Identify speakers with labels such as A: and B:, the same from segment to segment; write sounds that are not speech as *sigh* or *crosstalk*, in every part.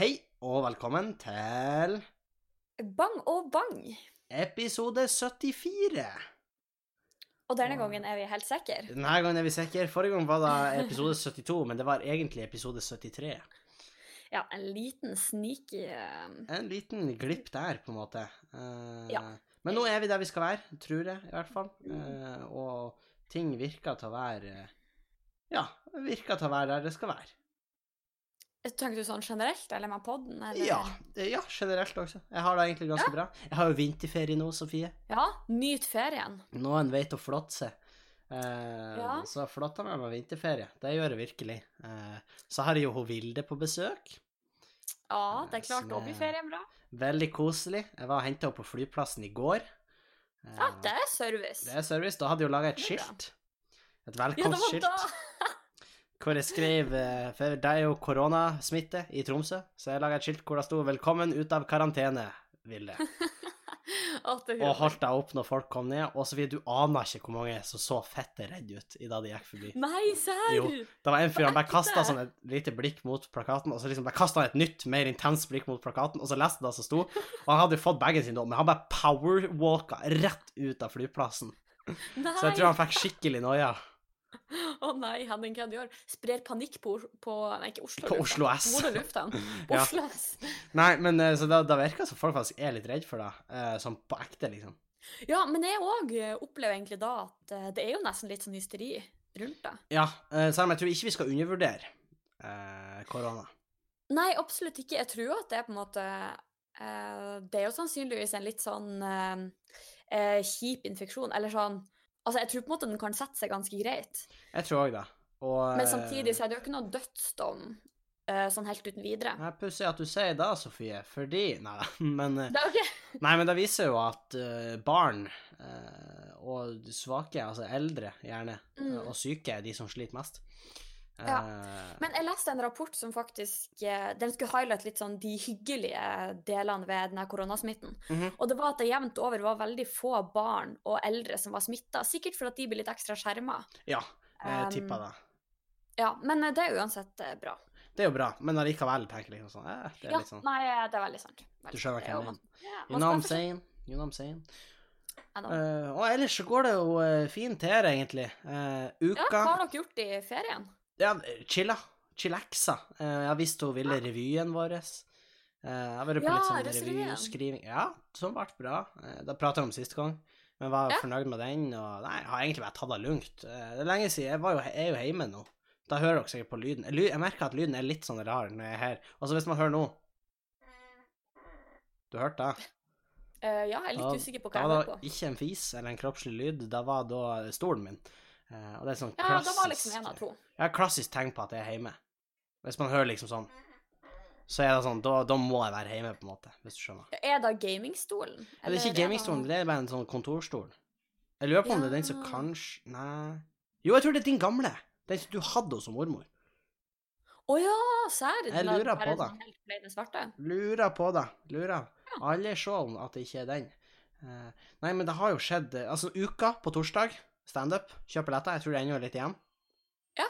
A: Hei og velkommen til
B: Bang og bang.
A: episode 74.
B: Og denne gangen er vi helt sikre.
A: Denne gangen er vi sikre. Forrige gang var det episode 72, men det var egentlig episode 73.
B: Ja, en liten sneaky eh,
A: En liten glipp der, på en måte. Eh,
B: Ja.
A: Men nå er vi der vi skal være, tror jeg, i hvert fall. Eh, og ting virker til å være Ja, virker til å være der det skal være.
B: Tenker du sånn generelt, eller med podden? Eller?
A: Ja, eh, ja generelt også. Jeg har det egentlig ganske bra. Jeg har jo vinterferie nå, Sofie.
B: Ja, nyt ferien.
A: Noen vet å flotte seg. Eh,
B: Ja.
A: Så flotta meg med vinterferie. Det gjør jeg virkelig. Eh, så har jeg jo hun Vilde på besøk.
B: Ja, det er klart da blir
A: er-
B: ferien bra.
A: Veldig koselig. Jeg var og henta henne på flyplassen i går. Eh,
B: Ja, det er service.
A: det er service. Da hadde jeg jo laga et
B: er
A: skilt. Et
B: Ja, det var
A: velkomstskilt.
B: da. *laughs*
A: hvor jeg skrev eh, For det er jo koronasmitte i Tromsø, så jeg laga et skilt hvor det sto 'Velkommen ut av karantene', Vilde. *laughs* Og holdt deg opp når folk kom ned. Og Sofie, du aner ikke hvor mange som så fette redd ut i da de gikk forbi.
B: Nei, serr?
A: Jo. Det var en fyr han bare kasta sånn et lite blikk mot plakaten, og så liksom bare kasta han et nytt, mer intenst blikk mot plakaten, og så leste han det som sto. Og han hadde jo fått bagen sin da, men han bare powerwalka rett ut av flyplassen.
B: Nei.
A: Så jeg tror han fikk skikkelig noia. *laughs*
B: Å nei, Henning, hva du gjør? Sprer panikk på, på Nei, ikke Oslo
A: På. Oslo S. *laughs* Ja.
B: Oslo S.
A: Nei, men eh, så da, da virker det som folk faktisk er litt redd for det, eh, sånn på ekte, liksom.
B: Ja, men jeg òg opplever egentlig da at eh, det er jo nesten litt sånn hysteri rundt det.
A: Ja, eh, selv om jeg tror ikke vi skal undervurdere eh, korona.
B: Nei, absolutt ikke. Jeg tror at det er på en måte eh, Det er jo sannsynligvis en litt sånn eh, eh, kjip infeksjon, eller sånn Altså, jeg tror på en måte den kan sette seg ganske greit,
A: Jeg tror òg det. Og,
B: men samtidig så er det jo ikke noe dødsdom eh, sånn helt uten videre.
A: Er pussig at du sier det, Sofie, fordi Nei da, *laughs* men eh,
B: Det er
A: Nei, men det viser jo at eh, barn eh, og svake, altså eldre gjerne,
B: Mm.
A: og syke er de som sliter mest.
B: Ja,
A: Eh,
B: Men jeg leste en rapport som faktisk eh, Den skulle highlight litt sånn de hyggelige delene ved denne koronasmitten.
A: Mhm.
B: Og det var at det jevnt over var veldig få barn og eldre som var smitta. Sikkert fordi de blir litt ekstra skjerma.
A: ja, jeg
B: Um,
A: tippa det.
B: Ja, men eh, det er uansett eh, bra.
A: Det er jo bra, men allikevel tenker jeg liksom sånn eh, Det er
B: Ja,
A: litt sånn
B: nei, det er veldig sant. Veldig
A: Du skjønner.
B: Er
A: hva jeg mener. You know I'm saying? You know I'm saying? Uh. Og ellers så går det jo uh, fint her, egentlig. Eh,
B: Ja, hva har dere gjort i ferien?
A: Ja, chilla. Chillaxa. Uh, jeg visste hun ville revyen vår. Eh, jeg har vært på
B: Ja,
A: litt sånn revyskriving. Ja, som ble bra. Da det prata jeg om sist gang. Men var
B: Ja.
A: fornøyd med den. Og nei, jeg har egentlig bare tatt det lugnt. Eh, det er lenge siden. Jeg, var jo, jeg er jo hjemme nå. Da hører dere sikkert på lyden. Jeg, merker at lyden er litt sånn rar når jeg er her. Altså hvis man hører nå Du hørte det?
B: Uh, ja, jeg er litt
A: Da-
B: usikker på hva
A: Da
B: jeg
A: var
B: hører
A: det
B: på.
A: ikke en fis eller en kroppslig lyd. Da var da stolen min. Eh, og det er sånn
B: Ja, da var liksom en av to.
A: Ja, klassisk tegn på at jeg er hjemme. Hvis man hører liksom sånn, så er det sånn, da, da må jeg være hjemme, på en måte, hvis du skjønner.
B: Er det gamingstolen?
A: Det er ikke gamingstolen, det er bare en sånn kontorstol. Jeg lurer på om det er den som kanskje Nei. Jo, jeg tror det er din gamle. Den som du hadde hos mormor.
B: Å ja, serr?
A: Jeg
B: er
A: lurer på det.
B: sånn?
A: Lurer på det. Lurer. Alle se om at det ikke er den. Eh, nei, men det har jo skjedd eh, Altså, uka på torsdag, standup, kjøp billetter. Jeg tror det ennå er litt igjen.
B: Ja.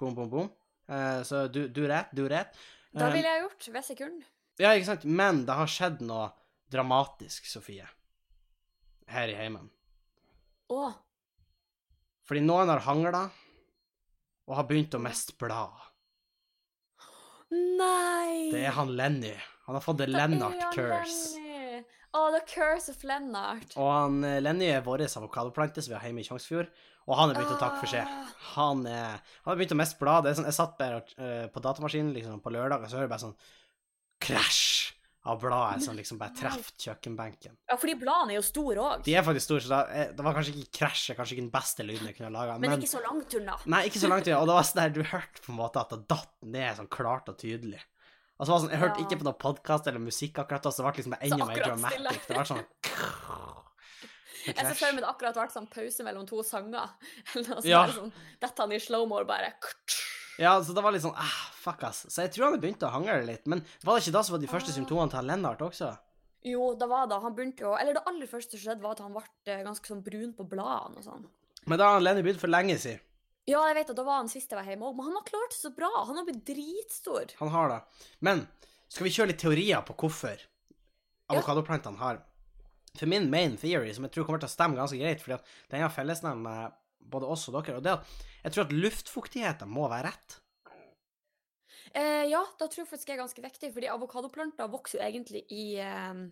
A: Boom, boom, boom. Uh, så du, du rett, du rett.
B: Da
A: Eh,
B: ville jeg gjort ved sekund.
A: Ja, ikke sant? Men det har skjedd noe dramatisk, Sofie, her i heimen.
B: Å,
A: Fordi noen har hangla og har begynt å miste blad.
B: nei!
A: Det er han Lenny. Han har fått
B: Det er
A: Lennart curse.
B: Å, the curse of Lennart.
A: Og han eh, Lenny er vår avokadoplante som vi har hjemme i Tjongsfjord, og han er begynt å takke for seg.
B: Ah.
A: Han, er, han har begynt å miste bladet. Sånn, jeg satt bare uh, på datamaskinen liksom, på lørdag, og så hører jeg bare sånn krasj av bladet som liksom bare treffer kjøkkenbenken.
B: Ja, fordi bladene er jo store òg.
A: De er faktisk store, så da, eh, det var kanskje ikke krasj, kanskje ikke den beste lyden jeg kunne laga.
B: Men, Men ikke så langt unna.
A: Nei, ikke så langt unna. Og det var sånn der, du hørte på en måte at det datt ned sånn klart og tydelig. Altså, så var sånn, jeg hørte ikke på noen podkast eller musikk akkurat da, så det ble liksom enda mer dramatic. Det var sånn *laughs*
B: Jeg ser for meg det akkurat vært sånn pause mellom to sanger. *laughs* Eller noe sånt.
A: Ja.
B: Sånn, Dette han i slow-mo bare
A: Ja, så det var litt sånn ah, fuck, ass. Så jeg tror han begynte å hangle litt. Men var det ikke da som var de første
B: Ah.
A: symptomene til Lennart også?
B: Jo, det var da. Han begynte jo Eller det aller første som skjedde, var at han ble eh, ganske sånn brun på bladene og sånn.
A: Men da har Lenny begynt for lenge siden.
B: Ja, jeg vet at da var han sist jeg var hjemme òg, men han har klart det så bra. Han har blitt dritstor.
A: Han har det. Men Skal vi kjøre litt teorier på hvorfor avokadoplantene har For min main theory, som jeg tror kommer til å stemme ganske greit, fordi at den har fellesnevn med både oss og dere, og det at jeg tror at luftfuktigheten må være rett.
B: Eh, ja, da tror jeg faktisk det er ganske viktig, fordi avokadoplanter vokser jo egentlig i, eh,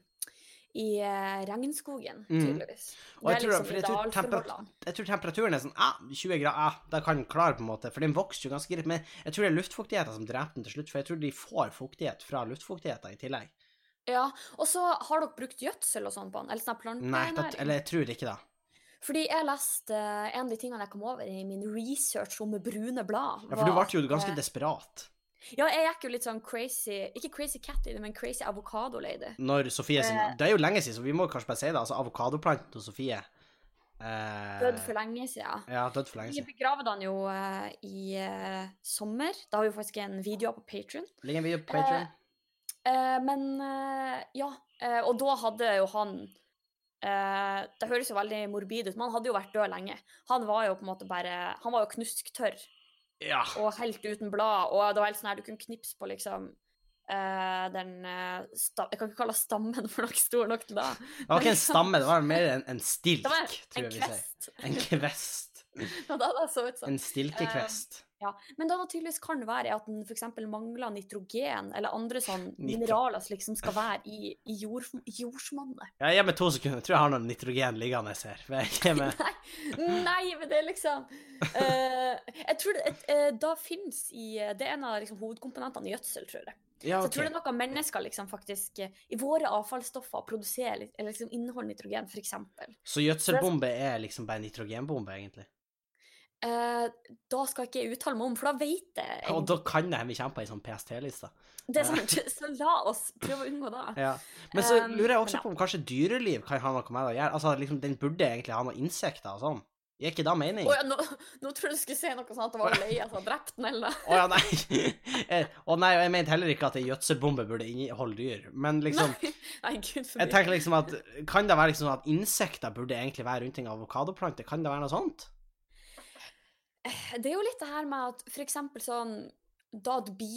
B: i eh, regnskogen,
A: Mm.
B: tydeligvis.
A: Og jeg tror-
B: liksom
A: jeg tror
B: idealforholdene.
A: Jeg tror temperaturen er sånn ah, 20 grader, ah, da kan den klare, på en måte, for den vokser jo ganske greit. Men jeg tror det er luftfuktigheten som dreper den til slutt, for jeg tror de får fuktighet fra luftfuktigheten i tillegg.
B: Ja, og så har dere brukt gjødsel og sånn på den, eller sånn plantenæring?
A: Nei,
B: det,
A: eller jeg tror ikke det.
B: Fordi jeg leste eh, en av de tingene jeg kom over i min research om brune blad.
A: Ja, for du ble jo ganske
B: eh,
A: desperat
B: Ja, jeg gikk jo litt sånn crazy Ikke crazy cat lady, men crazy avocado lady.
A: når Sofie sin
B: Eh.
A: Det er jo lenge siden, så vi må kanskje bare si det. Altså, avokadoplanten til Sofie eh,
B: Død for lenge siden.
A: Ja, død for lenge
B: Vi
A: siden.
B: begravde han jo eh, i eh, sommer. Da har vi faktisk en video på Patrion.
A: Ligger en video på Patreon.
B: Eh, men eh, ja, eh, og da hadde jo han eh, Det høres jo veldig morbid ut, men han hadde jo vært død lenge. Han var jo på en måte bare Han var jo knusktørr
A: Ja.
B: og helt uten blad, og det var helt sånn her du kunne knipse på liksom Uh, den uh, Jeg kan ikke kalle stammen for noe stor nok til det.
A: Det var ikke en stamme, det var *laughs* mer en, en stilk,
B: en
A: tror jeg vi sier. En kvest. *laughs*
B: Ja, da hadde så ut sånn.
A: En stilkekvest.
B: Ja, Men det det tydeligvis kan være, er at den f.eks. mangler nitrogen eller andre sånn mineraler som liksom skal være i, i jord, jordsmonnet.
A: Ja, gi meg to sekunder. Jeg tror jeg har noe nitrogen liggende her. *laughs* Er.
B: Nei, nei, men det er liksom uh, Jeg tror det, uh, da fins i Det er en av liksom, hovedkomponentene i gjødsel, tror jeg.
A: Ja,
B: Så jeg tror det er noe mennesker liksom faktisk eh, I våre avfallsstoffer produserer eller liksom inneholder nitrogen, f.eks.
A: Så gjødselbombe er liksom bare nitrogenbombe, egentlig?
B: Eh, da skal ikke jeg uttale meg om, for da vet jeg
A: Og da kan det hende vi kommer på ei sånn PST-liste.
B: Det er sant, *laughs* så la oss prøve å unngå det.
A: Ja. Men så
B: Um,
A: lurer jeg også på om kanskje dyreliv kan ha noe med det å gjøre. Altså, liksom, den burde egentlig ha noen insekter og sånn. Gir ikke det mening?
B: Oh, ja, nå, nå tror jeg du skulle si noe sånn at det var leia som drepte den, eller
A: Å ja, nei. *laughs* Eh, Å nei, jeg mente heller ikke at ei gjødselbombe burde inneholde dyr. Men liksom,
B: Nei, *laughs* nei, gud
A: jeg tenker liksom at Kan det være liksom at insekter burde egentlig være rundt en avokadoplanter? Kan det være noe sånt?
B: Det er jo litt det her med at eksempel sånn da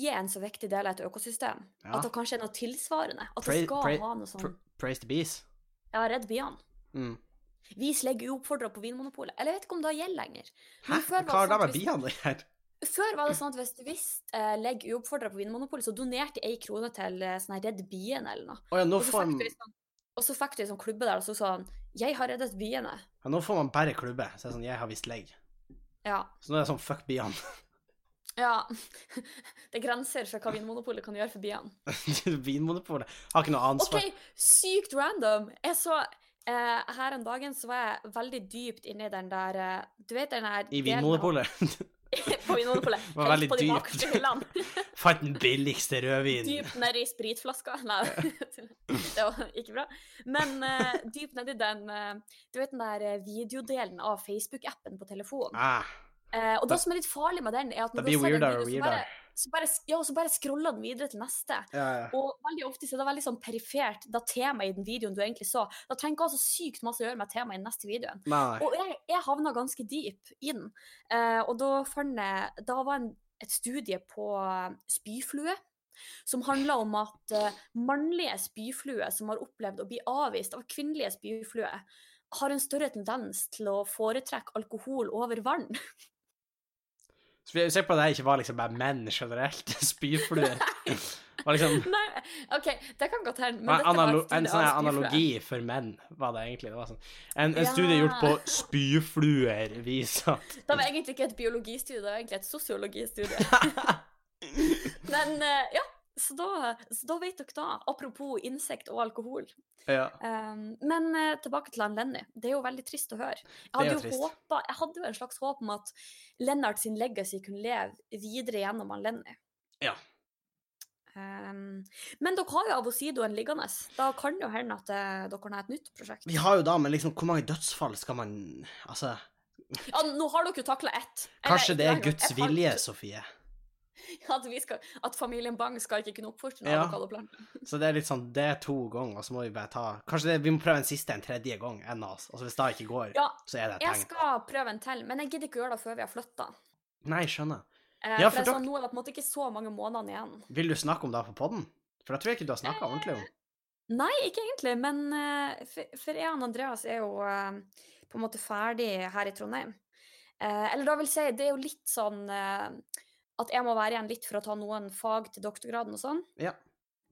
B: er en så viktig del av et økosystem,
A: Ja.
B: at det kanskje er noe tilsvarende. At det skal
A: pray-
B: ha noe sånn
A: Pr praise the bees.
B: Ja, redd biene.
A: Mm.
B: Vis legg uoppfordra på Vinmonopolet. Eller jeg vet ikke om det gjelder lenger.
A: Hæ? Hva har
B: det
A: det
B: sånn
A: med biene å gjøre?
B: Før var det sånn at hvis du visste eh, legg uoppfordra på Vinmonopolet, så donerte ei krone til eh, sånn Redd biene eller noe.
A: Oh, ja, nå
B: Og så
A: får,
B: sånn, og så fikk du en sånn klubbe der, og så sa han 'Jeg har reddet biene'.
A: ja, nå får man bare klubbe. Så det er sånn, jeg har visst legg.
B: Ja.
A: Så nå er det sånn, fuck biene. *laughs*
B: ja. *laughs* Det er grenser for hva Vinmonopolet kan gjøre for biene. *laughs*
A: Vinmonopolet har ikke noe ansvar.
B: OK, sykt random. Jeg så eh, Her en dagen så var jeg veldig dypt inne i den der eh, Du vet den der
A: I Vinmonopolet.
B: På Vinmonopolet.
A: var veldig
B: på de
A: dypt. *laughs* Fant den billigste rødvinen.
B: Dypt nedi spritflaska. Nei, *laughs* det var ikke bra. Men uh, dypt nedi den uh, Du vet den der eh, videodelen av Facebook-appen på telefonen.
A: Ah,
B: Uh, og det som er litt farlig med den, er at
A: det
B: når du
A: blir weirdere og weirdere.
B: Så bare, ja, så bare scroller den videre til neste.
A: Ja, ja.
B: Og veldig ofte så er det veldig sånn perifert, da temaet i den videoen du egentlig så. Da trenger ikke altså så sykt masse å gjøre med temaet i den neste videoen.
A: Nei.
B: Og jeg, jeg havna ganske deep i den. Eh, og da fant jeg Da var en, et studie på eh, spyflue. Som handler om at uh, mannlige spyfluer som har opplevd å bli avvist av kvinnelige spyfluer, har en større tendens til å foretrekke alkohol over vann. *laughs*
A: Så vi er sikre på at det ikke var liksom bare menn generelt. *laughs* Spyfluer. Liksom *laughs*
B: Nei, OK, det kan godt hende. Men
A: analo en sånn analogi for menn, var det egentlig. Det var sånn. En, en
B: Ja.
A: studie gjort på spyfluer viser at *laughs*
B: Det var egentlig ikke et biologistudie, det var egentlig et sosiologistudie. Men eh, ja, så da, så da vet dere da. Apropos insekt og alkohol.
A: Ja.
B: Um, men eh, tilbake til han Lenny. Det er jo veldig trist å høre. Jeg hadde
A: jo
B: håpet, jeg hadde jo en slags håp om at Lennart sin legacy kunne leve videre gjennom han Lenny.
A: Ja.
B: Um, men dere har jo Avosidoen liggende. Da kan det jo hende at eh, dere har et nytt prosjekt.
A: Vi har jo da, men liksom, hvor mange dødsfall skal man Altså,
B: Ja, nå har dere jo takla ett.
A: Kanskje det er Guds vilje, Sofie. *laughs*
B: At, skal, at familien Bang skal ikke kunne oppfostre en
A: Ja.
B: avokadoplante.
A: Så det er litt sånn, det er to ganger, og så må vi bare ta Kanskje det, vi må prøve en siste en tredje gang enn oss. Altså hvis det ikke går,
B: Ja,
A: så er det et
B: jeg skal prøve en til, men jeg gidder ikke å gjøre det før vi har flytta.
A: Nei, skjønner.
B: Eh,
A: Ja,
B: for
A: for
B: sånn, nå er det på en måte ikke så mange måneder igjen.
A: Vil du snakke om det på podden? For da tror jeg ikke du har snakka ordentlig om
B: Nei, ikke egentlig, men uh, for, for jeg og Andreas er jo uh, på en måte ferdig her i Trondheim. Uh, eller da vil si, det er jo litt sånn eh, at jeg må være igjen litt for å ta noen fag til doktorgraden og sånn.
A: Ja.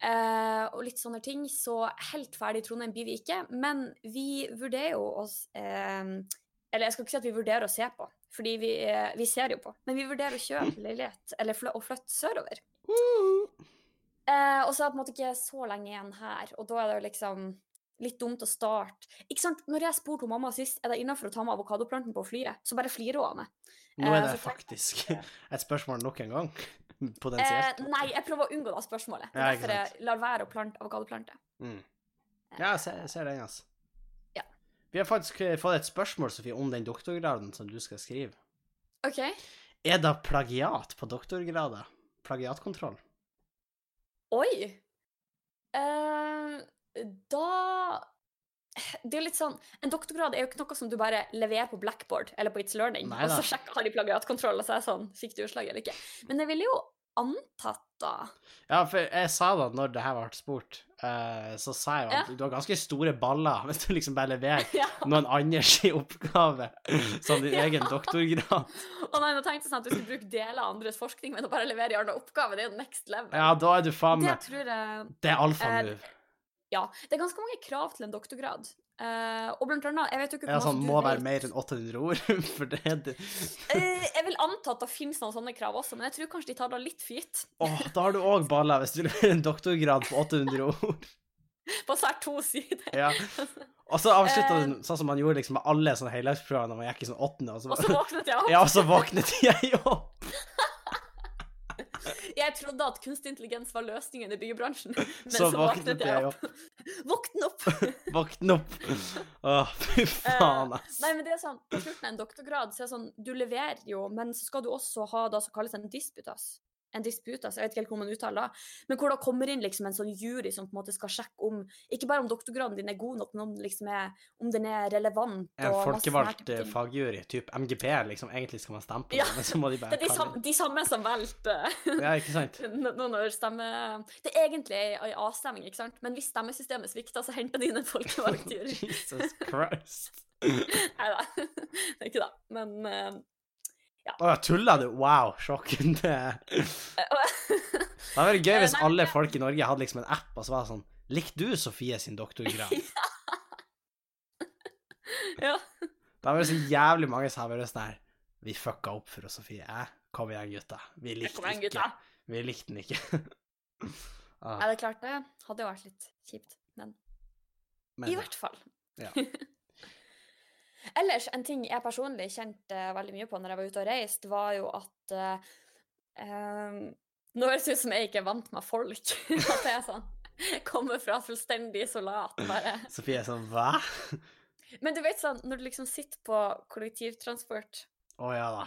B: Eh, og litt sånne ting. Så helt ferdig i Trondheim blir vi ikke. Men vi vurderer jo oss eh, Eller jeg skal ikke si at vi vurderer å se på, fordi vi, eh, vi ser jo på. Men vi vurderer å kjøpe *laughs* leilighet, eller fl å flytte sørover. Eh, og så er det på en måte ikke så lenge igjen her, og da er det jo liksom litt dumt å starte. Ikke sant? Når jeg spurte mamma sist er det innafor å ta med avokadoplanten på flyet, så bare flirer hun av meg.
A: Nå er
B: Eh,
A: det
B: eh,
A: faktisk *laughs* et spørsmål nok en gang. *laughs*
B: Eh,
A: Potensielt.
B: nei, jeg prøver å unngå det spørsmålet. Det
A: Ja,
B: er derfor jeg lar være å plante avokadoplante.
A: Mm. Ja, jeg ser, jeg ser den, altså.
B: Ja.
A: Vi har faktisk eh, fått et spørsmål, Sofie, om den doktorgraden som du skal skrive.
B: OK.
A: Er det plagiat på doktorgrader? Plagiatkontroll?
B: Oi! Eh, da Det er jo litt sånn En doktorgrad er jo ikke noe som du bare leverer på Blackboard eller på It's Learning,
A: Neida.
B: og så sjekker har de plagiatkontroll, og så er det sånn Fikk du utslag eller ikke? Men jeg ville jo antatt, da
A: Ja, for jeg sa da når det her ble spurt, eh, så sa jeg jo at
B: Ja.
A: du har ganske store baller hvis du liksom bare leverer *laughs*
B: Ja.
A: noen andres oppgave som din
B: Ja.
A: egen doktorgrad. *laughs*
B: Og nei, nå tenkte jeg sånn at du skulle bruke deler av andres forskning, men å bare levere gjerne oppgave, det er jo next level.
A: Ja, da er du faen
B: det tror jeg
A: Det er
B: Eh,
A: alfamove.
B: Ja. Det er ganske mange krav til en doktorgrad. Uh, og blant annet Jeg vet jo ikke
A: Ja, sånn må være mer enn 800 ord, *laughs* for det det.
B: uh, jeg vil anta at det finnes noen sånne krav også, men jeg tror kanskje de tar det litt for gitt.
A: Åh, da har du òg balla hvis du leverer en doktorgrad på 800 ord. *laughs*
B: På svært to sider.
A: Ja. Og så avslutta du uh, sånn som man gjorde liksom med alle sånne heldagsprøver når man gikk i sånn åttende, og så,
B: Og så våknet jeg opp.
A: Ja, og så våknet jeg opp. *laughs*
B: Jeg trodde at kunstig intelligens var løsningen i byggebransjen, men *laughs*
A: Så
B: så,
A: våknet
B: jeg opp. Våkne opp! *laughs*
A: Våkne opp. *laughs* Åh, fy faen, ass.
B: Nei, men det er sånn, På slutten av en doktorgrad så er det sånn, du leverer jo, men så skal du også ha det som kalles en disputas. En disputas, jeg vet ikke helt hvordan man uttaler det, men hvor da kommer inn liksom en sånn jury som på en måte skal sjekke om Ikke bare om doktorgraden din er god nok, men om, liksom er, om den er relevant.
A: En folkevalgt eh, fagjury, type MGP, liksom. Egentlig skal man stemme på
B: Ja.
A: det, men så må de *laughs*
B: Det er de, sam, de samme som valgte *laughs*
A: Ja, ikke sant? *laughs*
B: nå når stemme... Det er egentlig ei avstemming, ikke sant? Men hvis stemmesystemet svikter, så henter de inn en folkevalgt jury.
A: Jesus Christ.
B: Nei da, det er ikke det. Men eh,
A: Å, tulla du? Wow, sjokkende. *laughs* *laughs* Det hadde vært gøy hvis alle folk i Norge hadde liksom en app, og så var det sånn Likte du Sofie sin doktorgrad? *laughs*
B: ja.
A: Da var det så jævlig mange som hadde vært sånn her Vi fucka opp for oss, Sofie. Eh? Kom igjen, gutta. Vi likte den ikke. Vi likte den ikke. ah,
B: Er det klart det? Hadde jo vært litt kjipt, men
A: men,
B: i hvert fall.
A: Ja.
B: Ellers, en ting jeg personlig kjente veldig mye på når jeg var ute og reiste, var jo at eh, em, Nå høres det ut som jeg ikke er vant med folk. *laughs* at jeg sånn Kommer fra fullstendig isolat, bare. *laughs*
A: Sofie er sånn Hva?
B: Men du vet sånn, når du liksom sitter på kollektivtransport
A: Å ja da.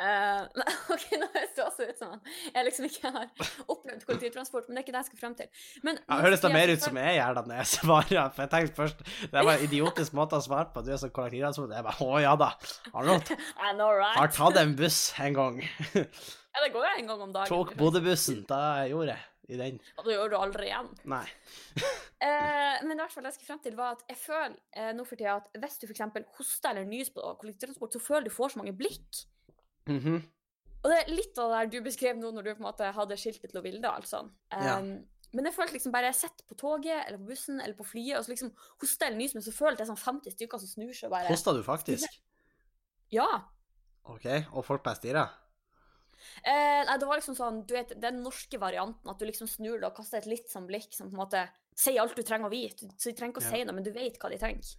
B: Nei, *laughs* ok, nå høres det også ut som at jeg liksom ikke har opplevd kollektivtransport, men det er ikke det jeg skal frem til. Men
A: Ja, høres det mer ut som jeg gjør det når jeg *laughs* svarer? For jeg tenkte først Det var en idiotisk *laughs* måte å svare på. Du er sånn kollektivtransport. Jeg bare Å ja da. Har,
B: du noe? right?
A: har tatt en buss en gang.
B: Ja, det går jo en gang om dagen.
A: Tok Bodø-bussen. Da gjorde jeg i den.
B: Og det gjør du aldri igjen.
A: Nei.
B: Eh, men i hvert fall det jeg skal frem til, var at jeg føler eh, nå for tida at hvis du f.eks. hoster eller nyser på kollektivtransport, så føler du får så mange blikk.
A: Mhm.
B: Og det er litt av det der du beskrev nå når du på en måte hadde skiltet til Vilde, altså.
A: Ja.
B: Um, Men jeg følte liksom bare jeg sitter på toget eller på bussen eller på flyet, og så liksom hoster eller nyser, men så føler jeg det er sånn 50 stykker som snur seg og bare
A: Hosta du faktisk?
B: Ja.
A: OK. Og folk bare stirra?
B: Eh, nei, det var liksom sånn, du vet, den norske varianten, at du liksom snur deg og kaster et litt sånn blikk som på en måte sier alt du trenger å vite. Så de trenger ikke å
A: Ja.
B: si noe, men du vet hva de trenger.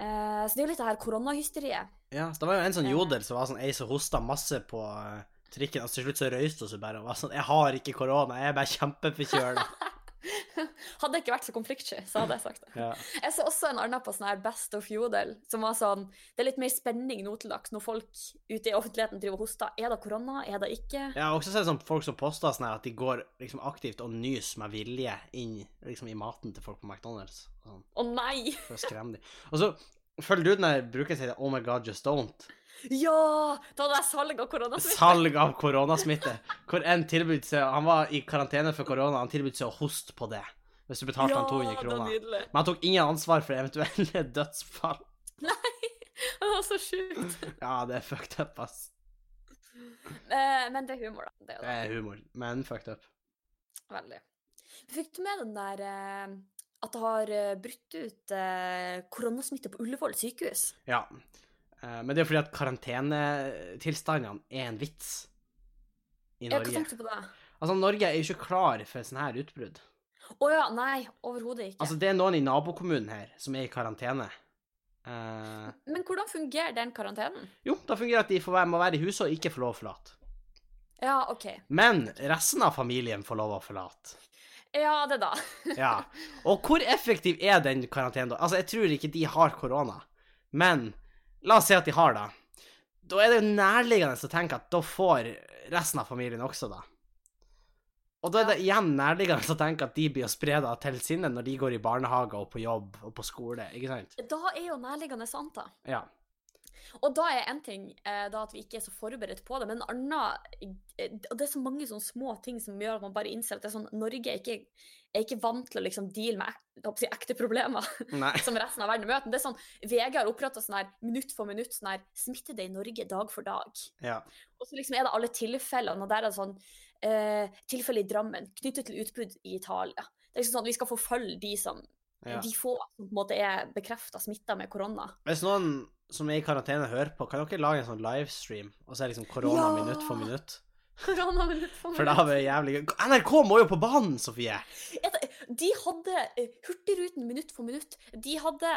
B: Eh, så det er jo litt det her koronahysteriet.
A: Ja, så det var jo en sånn
B: Ja.
A: jodel som var sånn ei som hosta masse på eh, trikken, og til slutt så røyste hun seg bare og var sånn Jeg har ikke korona, jeg er bare kjempeforkjøla. *laughs* *laughs*
B: Hadde jeg ikke vært så konfliktsky, så hadde jeg sagt det.
A: Ja.
B: Jeg så også en annen på sånn her Best of Jodel, som var sånn Det er litt mer spenning nå til dags når folk ute i offentligheten driver og hoster. Er det korona? Er det ikke?
A: Jeg har også sett sånn folk som poster sånn her at de går liksom aktivt og nyser med vilje inn liksom i maten til folk på McDonald's. Sånn,
B: Å nei!
A: for å skremme dem. Og så følger du den der bruker jeg å Oh my God, just don't.
B: Ja! Da hadde jeg salg av koronasmitte.
A: Salg av koronasmitte. Hvor en tilbød seg Han var i karantene for korona, han tilbød seg å hoste på det. Hvis du betalte han 200
B: det var
A: kroner.
B: nydelig.
A: Men han tok ingen ansvar for eventuelle *laughs* dødsfall. Nei! *laughs*
B: Det var så sjukt.
A: Ja, det er fucked up, ass.
B: Eh, men det er humor, da. Det er
A: Det er humor, men fucked up.
B: Veldig. Fikk du med den der eh, at det har eh, brutt ut eh, koronasmitte på Ullevål sykehus?
A: Ja. Eh, Men det er fordi at karantenetilstandene er en vits i Norge.
B: tenkte du på det?
A: Altså, Norge er jo ikke klar for sånn her utbrudd.
B: Å ja, nei, overhodet ikke.
A: Altså, det er noen i nabokommunen her som er i karantene. Uh...
B: Men hvordan fungerer den karantenen?
A: jo, da fungerer at de får være, må være i huset og ikke få lov å forlate.
B: Ja, OK.
A: Men resten av familien får lov å forlate.
B: Ja, det da. *laughs*
A: Ja. Og hvor effektiv er den karantenen da? Altså, jeg tror ikke de har korona, men la oss si at de har det. Da er det jo nærliggende å tenke at da får resten av familien også da. Og da er det igjen nærliggende å tenke at de blir å spre det til sine når de går i barnehage og på jobb og på skole, ikke sant?
B: Da er jo nærliggende sant, da.
A: Ja.
B: Og da er en ting eh, da at vi ikke er så forberedt på det, men en annen eh, Og det er så mange sånne små ting som gjør at man bare innser at det er sånn Norge er ikke, er ikke vant til å liksom deale med si, ekte problemer *laughs* som resten av verden møter. Det er sånn, VG har oppretta sånn her minutt for minutt sånn her Smittede i Norge dag for dag.
A: Ja.
B: Og så liksom er det alle tilfellene, og der er det sånn eh, Tilfelle i Drammen knyttet til utbrudd i Italia. Det er liksom sånn at Vi skal forfølge de som
A: ja.
B: de få som på en måte er bekrefta smitta med korona.
A: Hvis noen som er i karantene hører på, kan dere lage en sånn livestream, og så er liksom korona
B: Ja!
A: minutt for minutt? *laughs*
B: Korona minutt for
A: For da
B: minutt.
A: blir det jævlig gøy. NRK må jo på banen, Sofie!
B: De hadde eh, Hurtigruten minutt for minutt. De hadde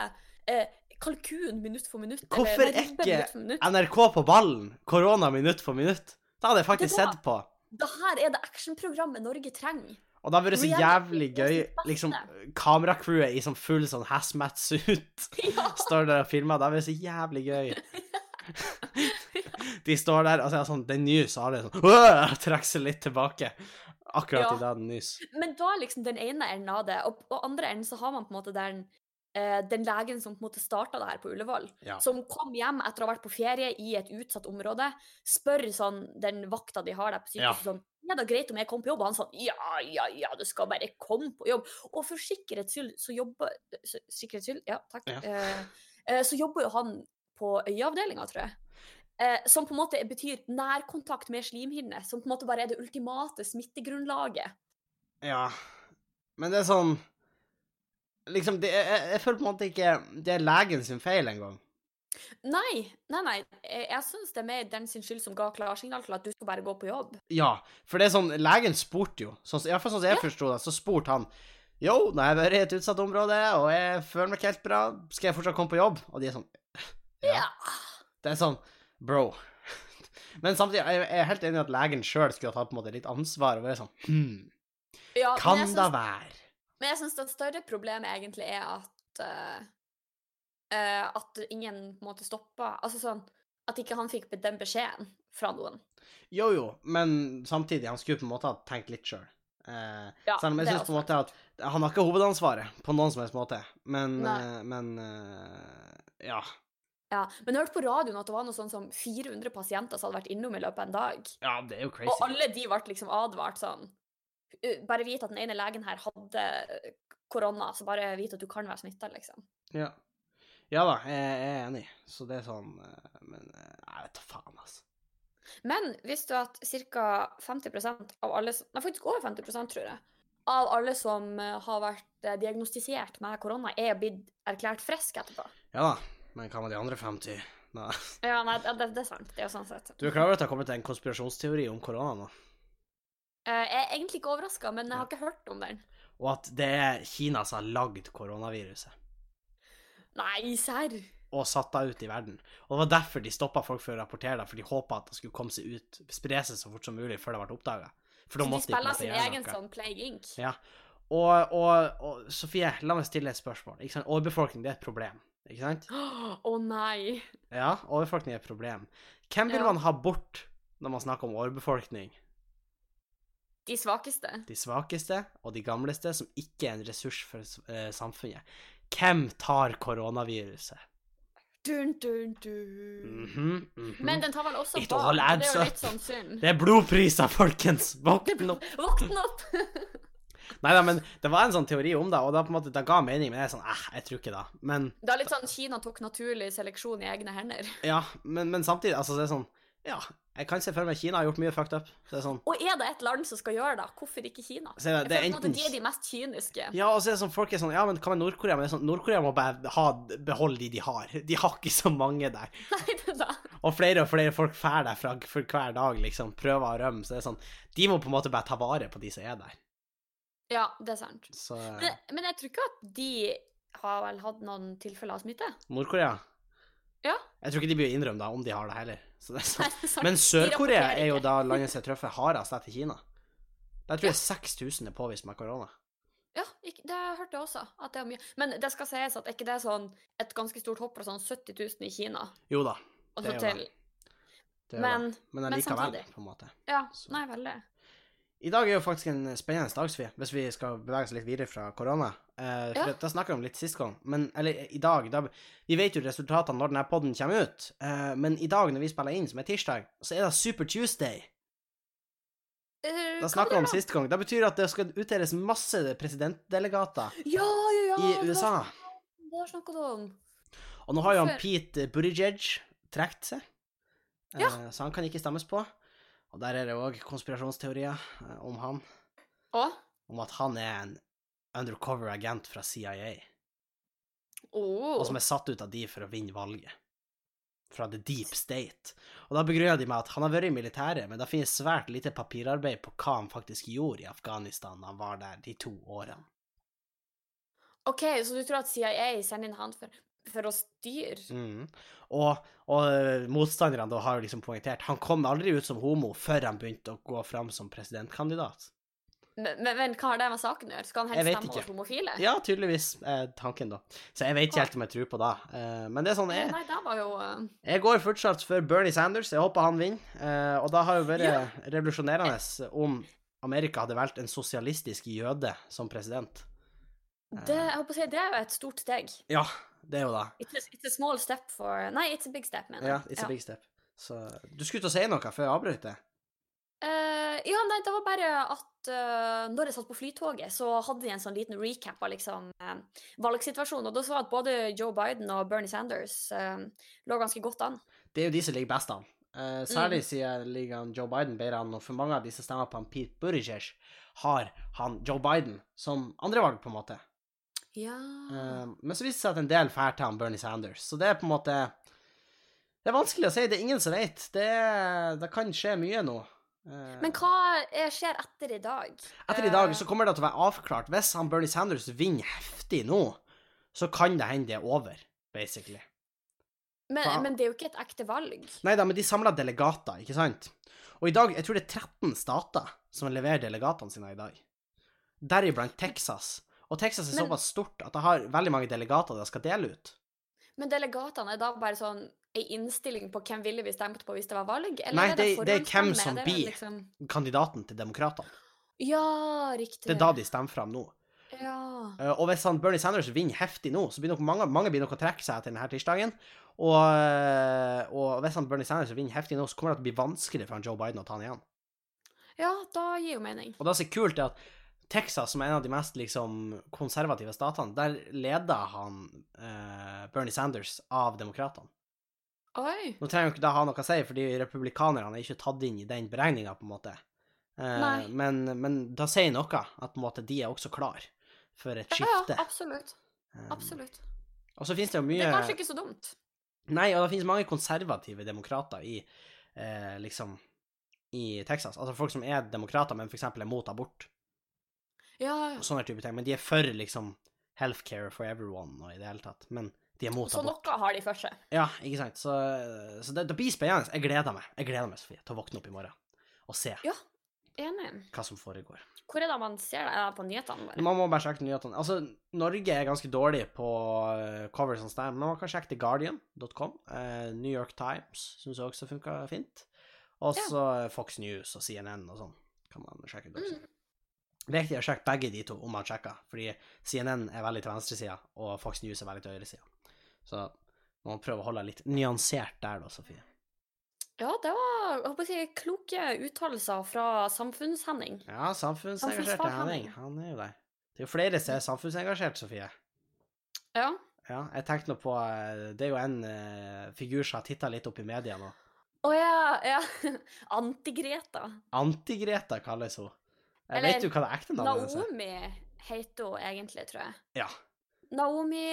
B: eh, Kalkun minutt for minutt.
A: Hvorfor
B: er
A: ikke
B: minutt minutt.
A: NRK på ballen? Korona minutt for minutt? Det hadde jeg faktisk
B: var-
A: sett på.
B: Det her er det actionprogrammet Norge trenger.
A: Og da blir det så jævlig gøy, liksom Kameracrewet i sånn full sånn hazmat-suit *laughs*
B: Ja. *laughs*
A: står der og filmer. Da blir det så jævlig gøy. *laughs* De står der, altså sånn, den nys, og det er sånn trekker seg litt tilbake. Akkurat
B: Ja.
A: i det den nys.
B: Men da liksom den ene enden av det, og på andre enden så har man på en måte den, den legen som på en måte starta det her på Ullevål,
A: Ja.
B: som kom hjem etter å ha vært på ferie i et utsatt område, spør sånn den vakta de har der på
A: Ja.
B: sånn ja, det er greit om jeg kommer på jobb. Og han sa ja, ja, ja, du skal bare komme på jobb. Og for sikkerhets skyld så jobber Sikkerhets skyld, ja, takk.
A: Ja.
B: Eh, eh, så jobber jo han på øyeavdelinga, tror jeg. Eh, som på en måte betyr nærkontakt med slimhinne, som på en måte bare er det ultimate smittegrunnlaget.
A: Ja. Men det er sånn Liksom, det jeg, jeg føler på en måte ikke det er legen sin feil engang.
B: Nei, nei, nei. Jeg, jeg syns det er mer den sin skyld som ga klarsignal til at du skal bare gå på jobb.
A: Ja, for det er sånn Legen spurte jo, sånn, iallfall sånn som jeg
B: Ja.
A: forsto det, så spurte han Yo, nå har jeg vært i et utsatt område, og jeg føler meg ikke helt bra. Skal jeg fortsatt komme på jobb? Og de er sånn
B: Ja.
A: Det er sånn Bro. *laughs* Men samtidig jeg jeg er helt enig i at legen sjøl skulle ha tatt på en måte litt ansvar og vært sånn Hm,
B: ja
A: kan det
B: synes...
A: være?
B: Men jeg syns det større problemet egentlig er at uh, eh, At ingen på en måte stoppa Altså sånn At ikke han fikk den beskjeden fra noen.
A: Jo, jo, men samtidig, han skulle på en måte ha tenkt litt sjøl. Uh,
B: Ja,
A: selv om jeg syns på en måte at han har ikke hovedansvaret på noen som helst måte, men, eh, men uh, ja.
B: Ja, Men jeg hørte på radioen at det var noe sånn som 400 pasienter som hadde vært innom i løpet av en dag.
A: Ja, det er jo crazy.
B: Og alle de ble liksom advart sånn «Uh, Bare vite at den ene legen her hadde korona, så bare vite at du kan være smitta, liksom.
A: Ja. ja da, jeg, er enig. Så det er sånn eh, Men eh, jeg vet da faen, altså.
B: Men visste du at ca. 50% av alle som Nei, faktisk over 50% tror jeg. Av alle som eh, har vært eh, diagnostisert med korona, er blitt erklært friske etterpå.
A: Ja da. Men hva med de andre 50? Nei.
B: Ja, nei, det, det er sant. Det er jo sånn sett.
A: Du er klar over at det har kommet en konspirasjonsteori om korona nå?
B: Eh, Jeg er egentlig ikke overraska, men jeg har ikke hørt om den.
A: Og at det er Kina som har lagd koronaviruset
B: Nei, serr?
A: og satt det ut i verden. Og det var derfor de stoppa folk for å rapportere det, for de håpa at det skulle komme seg ut, spre seg så fort som mulig før det ble oppdaga. For da
B: de
A: måtte de
B: spiller sin egen sånn Plague Inc.
A: Ja. Og, og, og Sofie, la meg stille et spørsmål. Ikke sant? Overbefolkning det er et problem. Ikke sant? *gasps*
B: Å nei.
A: Ja, overbefolkning er et problem. Hvem vil
B: Ja.
A: man ha bort når man snakker om overbefolkning?
B: De svakeste.
A: De svakeste og de gamleste som ikke er en ressurs for eh, samfunnet. Hvem tar koronaviruset?
B: Dun, dun, dun.
A: Mhm, mhm.
B: Men den tar vel også
A: It
B: barn, og det er jo litt sånn synd.
A: Det er blodpriser, folkens! Våkn opp! *laughs*
B: Våkn opp! *laughs*
A: Nei da, men det var en sånn teori om det, og det, på en måte, det ga mening, men jeg er sånn eh, jeg tror ikke det. Men
B: Det er litt sånn Kina tok naturlig seleksjon i egne hender.
A: ja, men, men samtidig, altså, det er sånn Ja, jeg kan se for meg Kina har gjort mye fucked up. Er sånn
B: Og er det et land som skal gjøre det, hvorfor ikke Kina?
A: Så det- det er enten-
B: De er de mest kyniske.
A: Ja, og så er det sånn, folk er sånn Ja, men hva med Nord-Korea? Men sånn, Nord-Korea må bare ha, beholde de de har. De har ikke så mange der. *laughs*
B: Nei, det da.
A: Og flere og flere folk drar derfra for hver dag, liksom. Prøver å rømme. Så det er sånn De må på en måte bare ta vare på de som er der.
B: Ja, det er sant.
A: Så
B: Men, men jeg tror ikke at de har vel hatt noen tilfeller av smitte.
A: Nord-Korea
B: Ja.
A: Jeg tror ikke de blir innrømme da, om de har det heller. Så det er sånn.
B: Er.
A: Men Sør-Korea er jo da landet som er truffet hardest etter Kina. Der tror jeg 6000 er påvist med korona.
B: Ja, det hørte jeg også. At det er mye. Men det skal sies at er ikke det sånn et ganske stort hopp fra sånn 70 000 i Kina
A: Jo da. Det er jo
B: det.
A: Det er jo
B: Men,
A: det. men
B: men samtidig.
A: på en måte.
B: Ja,
A: Så-
B: nei, veldig.
A: I dag er jo faktisk en spennende dag, Sofie, hvis vi skal bevege oss litt videre fra korona. Eh, for
B: Ja.
A: Da snakka vi om litt sist gang, men eller i dag da, Vi vet jo resultatene når denne podden kommer ut, eh, men i dag når vi spiller inn, som er tirsdag, så er det Super Tuesday.
B: Eh,
A: Da
B: snakker
A: snakka vi om sist gang. Det betyr at det skal utdeles masse presidentdelegater
B: Ja, ja, ja!
A: i USA.
B: Hva snakker snakka du om.
A: Og nå har jo han Pete Buttigieg trukket seg, eh, så han kan ikke stemmes på. Og der er det òg konspirasjonsteorier eh, om han.
B: Og?
A: Om at han er en undercover agent fra CIA.
B: Oh.
A: og som er satt ut av de for å vinne valget. Fra The Deep State. Og da begrunner de med at han har vært i militæret, men det finnes svært lite papirarbeid på hva han faktisk gjorde i Afghanistan da han var der de to årene.
B: OK, så du tror at CIA sender inn han for, for å styre?
A: Mm. Og, og eh, motstanderne da har jo liksom poengtert han kom aldri ut som homo før han begynte å gå fram som presidentkandidat.
B: Men, men, men hva har det med saken å gjøre? Skal han helst stemme over homofile?
A: Ja, tydeligvis er tanken, da. Så jeg vet ikke helt om jeg tror på det. Eh, Men det er sånn jeg,
B: Nei, det var jo eh,
A: Jeg går fortsatt for Bernie Sanders. Jeg håper han vinner. Eh, og da har jo vært
B: Ja.
A: revolusjonerende om Amerika hadde valgt en sosialistisk jøde som president.
B: det, jeg håper å si, det er jo et stort steg.
A: Ja, det er jo det.
B: It's a, it's a small step for Nei, it's a big step, mener jeg.
A: Ja,
B: it's
A: it's a big step. Så du skulle til å si noe før jeg avbrøt det?
B: Uh, ja, nei, det var bare at uh, når jeg satt på flytoget, så hadde de en sånn liten recap av liksom uh, valgsituasjonen, og da så at både Joe Biden og Bernie Sanders eh, lå ganske godt an.
A: Det er jo de som ligger best an. særlig særlig siden ligger Joe Biden bedre an, og for mange av de som stemmer på han Pete Buttigieg, har han Joe Biden som andrevalg, på en måte.
B: Ja
A: Eh, men så viste det seg at en del drar til Bernie Sanders, så det er på en måte Det er vanskelig å si, det er ingen som vet. Det, det kan skje mye nå. Eh,
B: Men hva eh, skjer etter i dag?
A: Etter i dag
B: Eh,
A: så kommer det til å være avklart. Hvis han Bernie Sanders vinner heftig nå, så kan det hende det er over, basically.
B: men, men det er jo ikke et ekte valg.
A: Nei da, men de samler delegater, ikke sant? Og i dag, jeg tror det er 13 stater som leverer delegatene sine i dag. Deriblant Texas. Og Texas er
B: Men-
A: såpass stort at det har veldig mange delegater de skal dele ut.
B: Men delegatene er da bare sånn ei innstilling på hvem ville vi stemt på hvis det var valg? Eller
A: Nei,
B: er
A: det- det er hvem som
B: er
A: blir.
B: Liksom...
A: Kandidaten til demokratene.
B: Ja, riktig.
A: Det er da de stemmer fram nå.
B: Ja.
A: Eh, Og hvis han Bernie Sanders vinner heftig nå, så blir nok mange, mange blir nok å trekke seg etter denne tirsdagen. Og, eh, og hvis han Bernie Sanders vinner heftig nå, så kommer det til å bli vanskelig for han Joe Biden å ta han igjen.
B: ja, da gir jo mening.
A: Og det som er kult, er at Texas, som er en av de mest liksom, konservative statene, der leder han eh, Bernie Sanders av demokratene.
B: Oi.
A: Nå trenger jo ikke det ha noe å si, fordi republikanerne er ikke tatt inn i den beregninga, på en måte. Eh, men, men da sier noe, at måte de er også klar for et skifte.
B: ja, absolutt.
A: Eh,
B: Absolutt.
A: Og så finnes det jo
B: Det er kanskje ikke så dumt.
A: Nei, og det finnes mange konservative demokrater i eh, liksom i Texas. Altså folk som er demokrater, men f.eks. er mot abort.
B: Ja, ja.
A: Og sånne type ting. Men de er for liksom healthcare for everyone og i det hele tatt. Men de er mot
B: Så
A: abort.
B: noe har de for seg.
A: Ja, ikke sant. Så, så det, det blir spennende. Jeg gleder meg. Jeg gleder meg, Sofie, til å våkne opp i morgen og se
B: Ja. Enig.
A: hva som foregår.
B: Hvor er det man ser det? Er det på nyhetene bare?
A: Man må bare sjekke nyhetene. Altså, Norge er ganske dårlig på uh, covers og sånt, men man kan sjekke TheGuardian.com. Uh, New York Times syns jeg også funka fint. Og så Fox News og CNN og sånn kan man sjekke ut også.
B: Mm.
A: Viktig å sjekke begge de to om man sjekker, fordi CNN er veldig til venstresida, og Fox News er veldig til høyresida. Så Man må prøve å holde litt nyansert der, da, Sofie.
B: Ja, det var jeg håper å si, kloke uttalelser fra Samfunns-Henning.
A: Ja, samfunnsengasjert er Henning. Han er jo der. Det er jo flere som er samfunnsengasjert, Sofie.
B: Ja.
A: Ja, jeg tenkte nå på eh, Det er jo en uh, figur som har titta litt opp i media nå.
B: Å ja, ja. *laughs* Anti-Greta.
A: Anti-Greta kalles hun. Jeg
B: Eller
A: vet du hva det ekte navnet hennes er?
B: Naomi heter hun egentlig, tror jeg.
A: Ja.
B: Naomi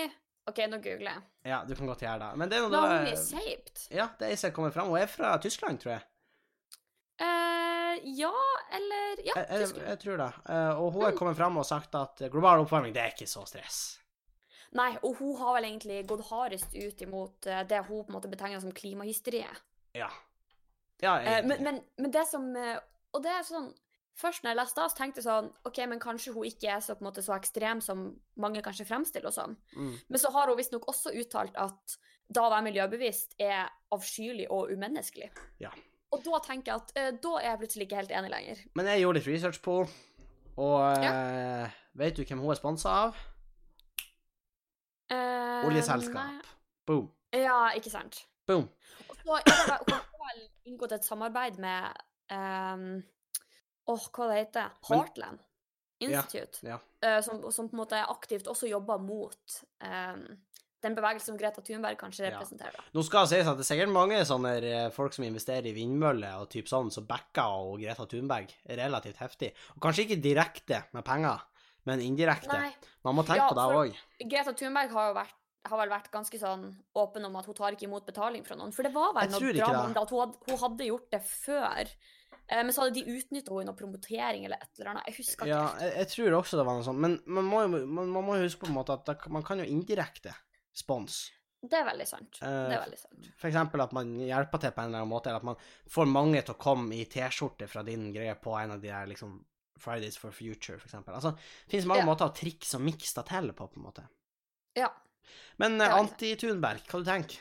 B: OK, nå googler jeg.
A: ja, du kan godt gjøre det. Men det er noe
B: Naomi Saped.
A: Ja, det er ei som kommer fram. Hun er fra Tyskland, tror jeg.
B: Eh, ja, eller Ja,
A: Jeg, jeg, jeg tror det. Uh, og hun er
B: Mm.
A: kommet fram og sagt at global oppvarming, det er ikke så stress.
B: Nei, og hun har vel egentlig gått hardest ut imot eh, det hun på en måte betegner som klimahysteriet.
A: Ja. Ja, jeg...
B: men, men, men det som eh, Og det er sånn Først når jeg leste det, så tenkte jeg sånn OK, men kanskje hun ikke er så, måte, så ekstrem som mange kanskje fremstiller og sånn.
A: Mm.
B: Men så har hun visstnok også uttalt at da å være miljøbevisst er avskyelig og umenneskelig.
A: Ja.
B: Og da tenker jeg at eh, da er jeg plutselig ikke helt enig lenger.
A: Men jeg gjorde litt research på henne, og eh, vet du hvem hun er sponsa av?
B: Eh,
A: Oljeselskap. Boom.
B: Ja, ikke sant.
A: Boom.
B: Og så har hun inngått et samarbeid med um, Åh, hva det heter
A: det?
B: Heartland Institute.
A: Ja.
B: eh, som, som på en måte aktivt også jobber mot um, den bevegelsen som Greta Thunberg kanskje representerer. Ja.
A: Nå skal det sies at det er sikkert mange sånne eh, folk som investerer i vindmøller og typ sånn, som backer og Greta Thunberg relativt heftig. Og kanskje ikke direkte med penger, men indirekte.
B: Nei,
A: Man må tenke
B: Ja,
A: på det òg.
B: Greta Thunberg har jo vært har vel vært ganske sånn åpen om at hun tar ikke imot betaling fra noen. For det var vel noe drama om at hun hadde, hun hadde gjort det før. Eh, men så hadde de utnytta henne noe promotering eller et eller annet. Jeg husker ikke.
A: Ja, jeg, jeg tror også det var noe sånt. Men man må, jo- man, man må jo huske på en måte at det, man kan jo indirekte spons.
B: Det er veldig sant.
A: Eh,
B: det er veldig sant.
A: For eksempel at man hjelper til på en eller annen måte, eller at man får mange til å komme i T-skjorte fra din greie på en av de der liksom Fridays for future, for eksempel. Altså, det finnes mange
B: Ja.
A: måter å trikse og mikse det til på, på en måte.
B: Ja.
A: Men eh,
B: er
A: anti-Thunberg, hva du tenker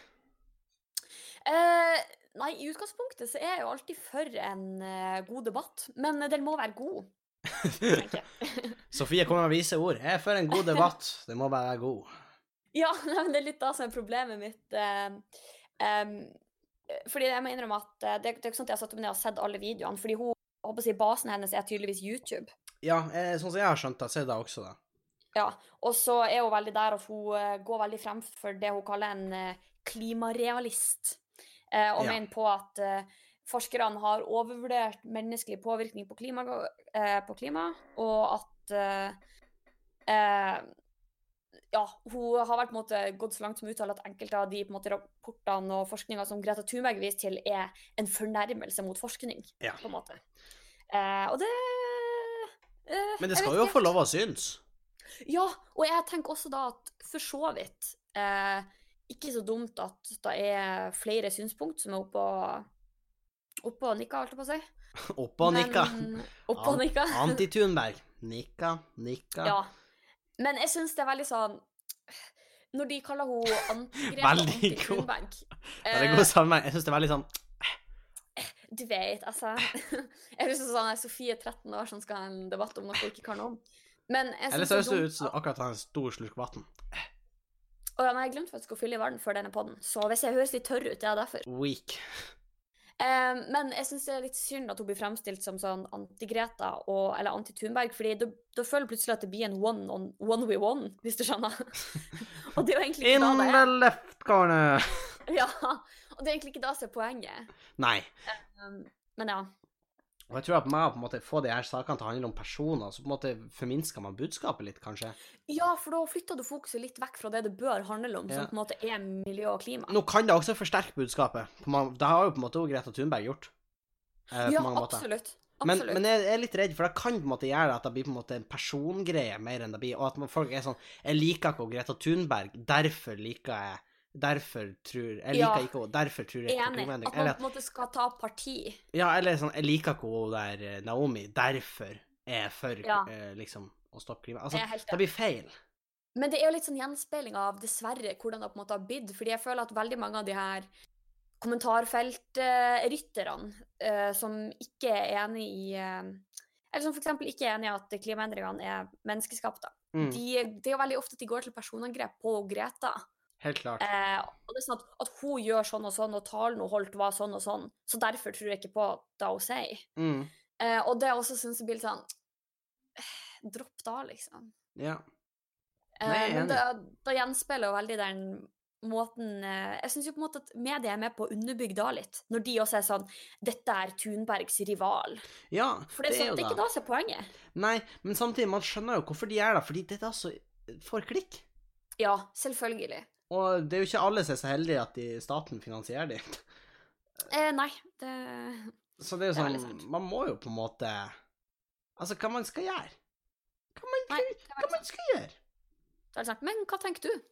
B: Eh, nei, i utgangspunktet så er jeg jo alltid for en uh, god debatt. Men den må være god. *laughs*
A: Sofie kommer med vise ord. Jeg er for en god debatt. Det må være god. *laughs*
B: Ja, men det er litt da som er problemet mitt. Uh, um, fordi jeg må innrømme at uh, det, det er ikke sånn at jeg har satt meg ned og sett alle videoene. Fordi hun, håper å si, basen hennes er tydeligvis YouTube.
A: Ja, jeg, sånn som jeg har skjønt det, så er det også det.
B: Ja, Og så er hun veldig der at hun eh, går veldig frem for det hun kaller en eh, klimarealist. Eh, og
A: Ja.
B: mener på at eh, forskerne har overvurdert menneskelig påvirkning på klima, eh, på klima og at ja, hun har vært, måte, gått så langt som å uttale at enkelte av de på en måte, rapportene og forskninga som Greta Thunberg viser til, er en fornærmelse mot forskning.
A: Ja.
B: på en måte. Eh, og det eh,
A: Men det skal jo få lov å synes.
B: Ja, og jeg tenker også da at for så vidt eh, ikke så dumt at det er flere synspunkt som er oppå oppå nikka, holdt jeg på å si.
A: Oppå og nikka.
B: Oppe og nikka. *laughs* *laughs*
A: Anti-Tunberg. Nikka, nikka.
B: Ja. Men jeg syns det er veldig sånn Når de kaller henne *laughs* antigrep og
A: Veldig god.
B: eh,
A: går sammen. Jeg syns det er veldig sånn
B: Du vet, altså Jeg som sånn Sofie 13 år som skal ha en debatt om noe hun ikke kan noe om. Men jeg
A: Eller så høres det ut som akkurat har en stor slurk vann.
B: Å ja, nei, jeg glemte faktisk å fylle i vann før denne podden, så hvis jeg høres litt tørr ut, det er derfor.
A: Weak.
B: Eh, men jeg syns det er litt synd at hun blir fremstilt som sånn anti-Greta og- eller anti-Thunberg, fordi da da føler jeg plutselig at det blir en one on one we one, hvis du skjønner. *laughs* og det er jo egentlig
A: In
B: ikke da det er.
A: the
B: er.
A: left corner. *laughs*
B: Ja, og det er egentlig ikke da som er poenget.
A: Nei.
B: Um, men ja.
A: Og jeg tror at med å på en måte få de her sakene til å handle om personer, så på en måte forminsker man budskapet litt, kanskje.
B: Ja, for da flytter du fokuset litt vekk fra det det bør handle om,
A: Ja.
B: som på en måte er miljø og klima.
A: Nå kan det også forsterke budskapet. Det har jo på en måte Greta Thunberg gjort. Eh,
B: ja, absolutt.
A: Men, men jeg er litt redd, for det kan på en måte gjøre at det blir på en måte en persongreie mer enn det blir, og at folk er sånn Jeg liker ikke Greta Thunberg, derfor liker jeg Derfor tror Jeg
B: Ja.
A: liker ikke henne, derfor tror jeg ikke
B: Enig. At man på en måte skal ta parti.
A: ja, eller sånn Jeg liker ikke hun der eh, Naomi, derfor er jeg for
B: Ja.
A: eh, liksom å stoppe klima. Altså,
B: er
A: det blir feil.
B: Men det er jo litt sånn gjenspeiling av dessverre hvordan det på en måte har blitt. Fordi jeg føler at veldig mange av de her kommentarfeltrytterne eh, som ikke er enig i eh, Eller som f.eks. ikke er enig i at klimaendringene er menneskeskapte.
A: Mm.
B: De, det er jo veldig ofte at de går til personangrep på Greta.
A: Helt klart.
B: Eh, og det er sånn at, at hun gjør sånn og sånn, og talen hun holdt var sånn og sånn, så derfor tror jeg ikke på det hun sier.
A: Mm.
B: Eh, og det også syns jeg blir litt sånn eh, *sighs* Dropp da, liksom.
A: Ja.
B: Eh,
A: Nei, er
B: men det, det gjenspeiler jo veldig den måten eh, Jeg syns jo på en måte at media er med på å underbygge da litt, når de også er sånn Dette er Thunbergs rival.
A: ja,
B: For det er, sånn, det er
A: jo
B: ikke
A: da.
B: som er poenget.
A: Nei, men samtidig, man skjønner jo hvorfor de er der, fordi dette er så får klikk.
B: Ja, selvfølgelig.
A: Og det er jo ikke alle som er så heldige at de, staten finansierer dem.
B: Eh, nei, det
A: Så det er jo
B: Det er
A: sånn. Man må jo på en måte Altså, hva man skal gjøre? Hva man,
B: Nei,
A: hva man skal gjøre?
B: Det er sant. Men hva tenker du?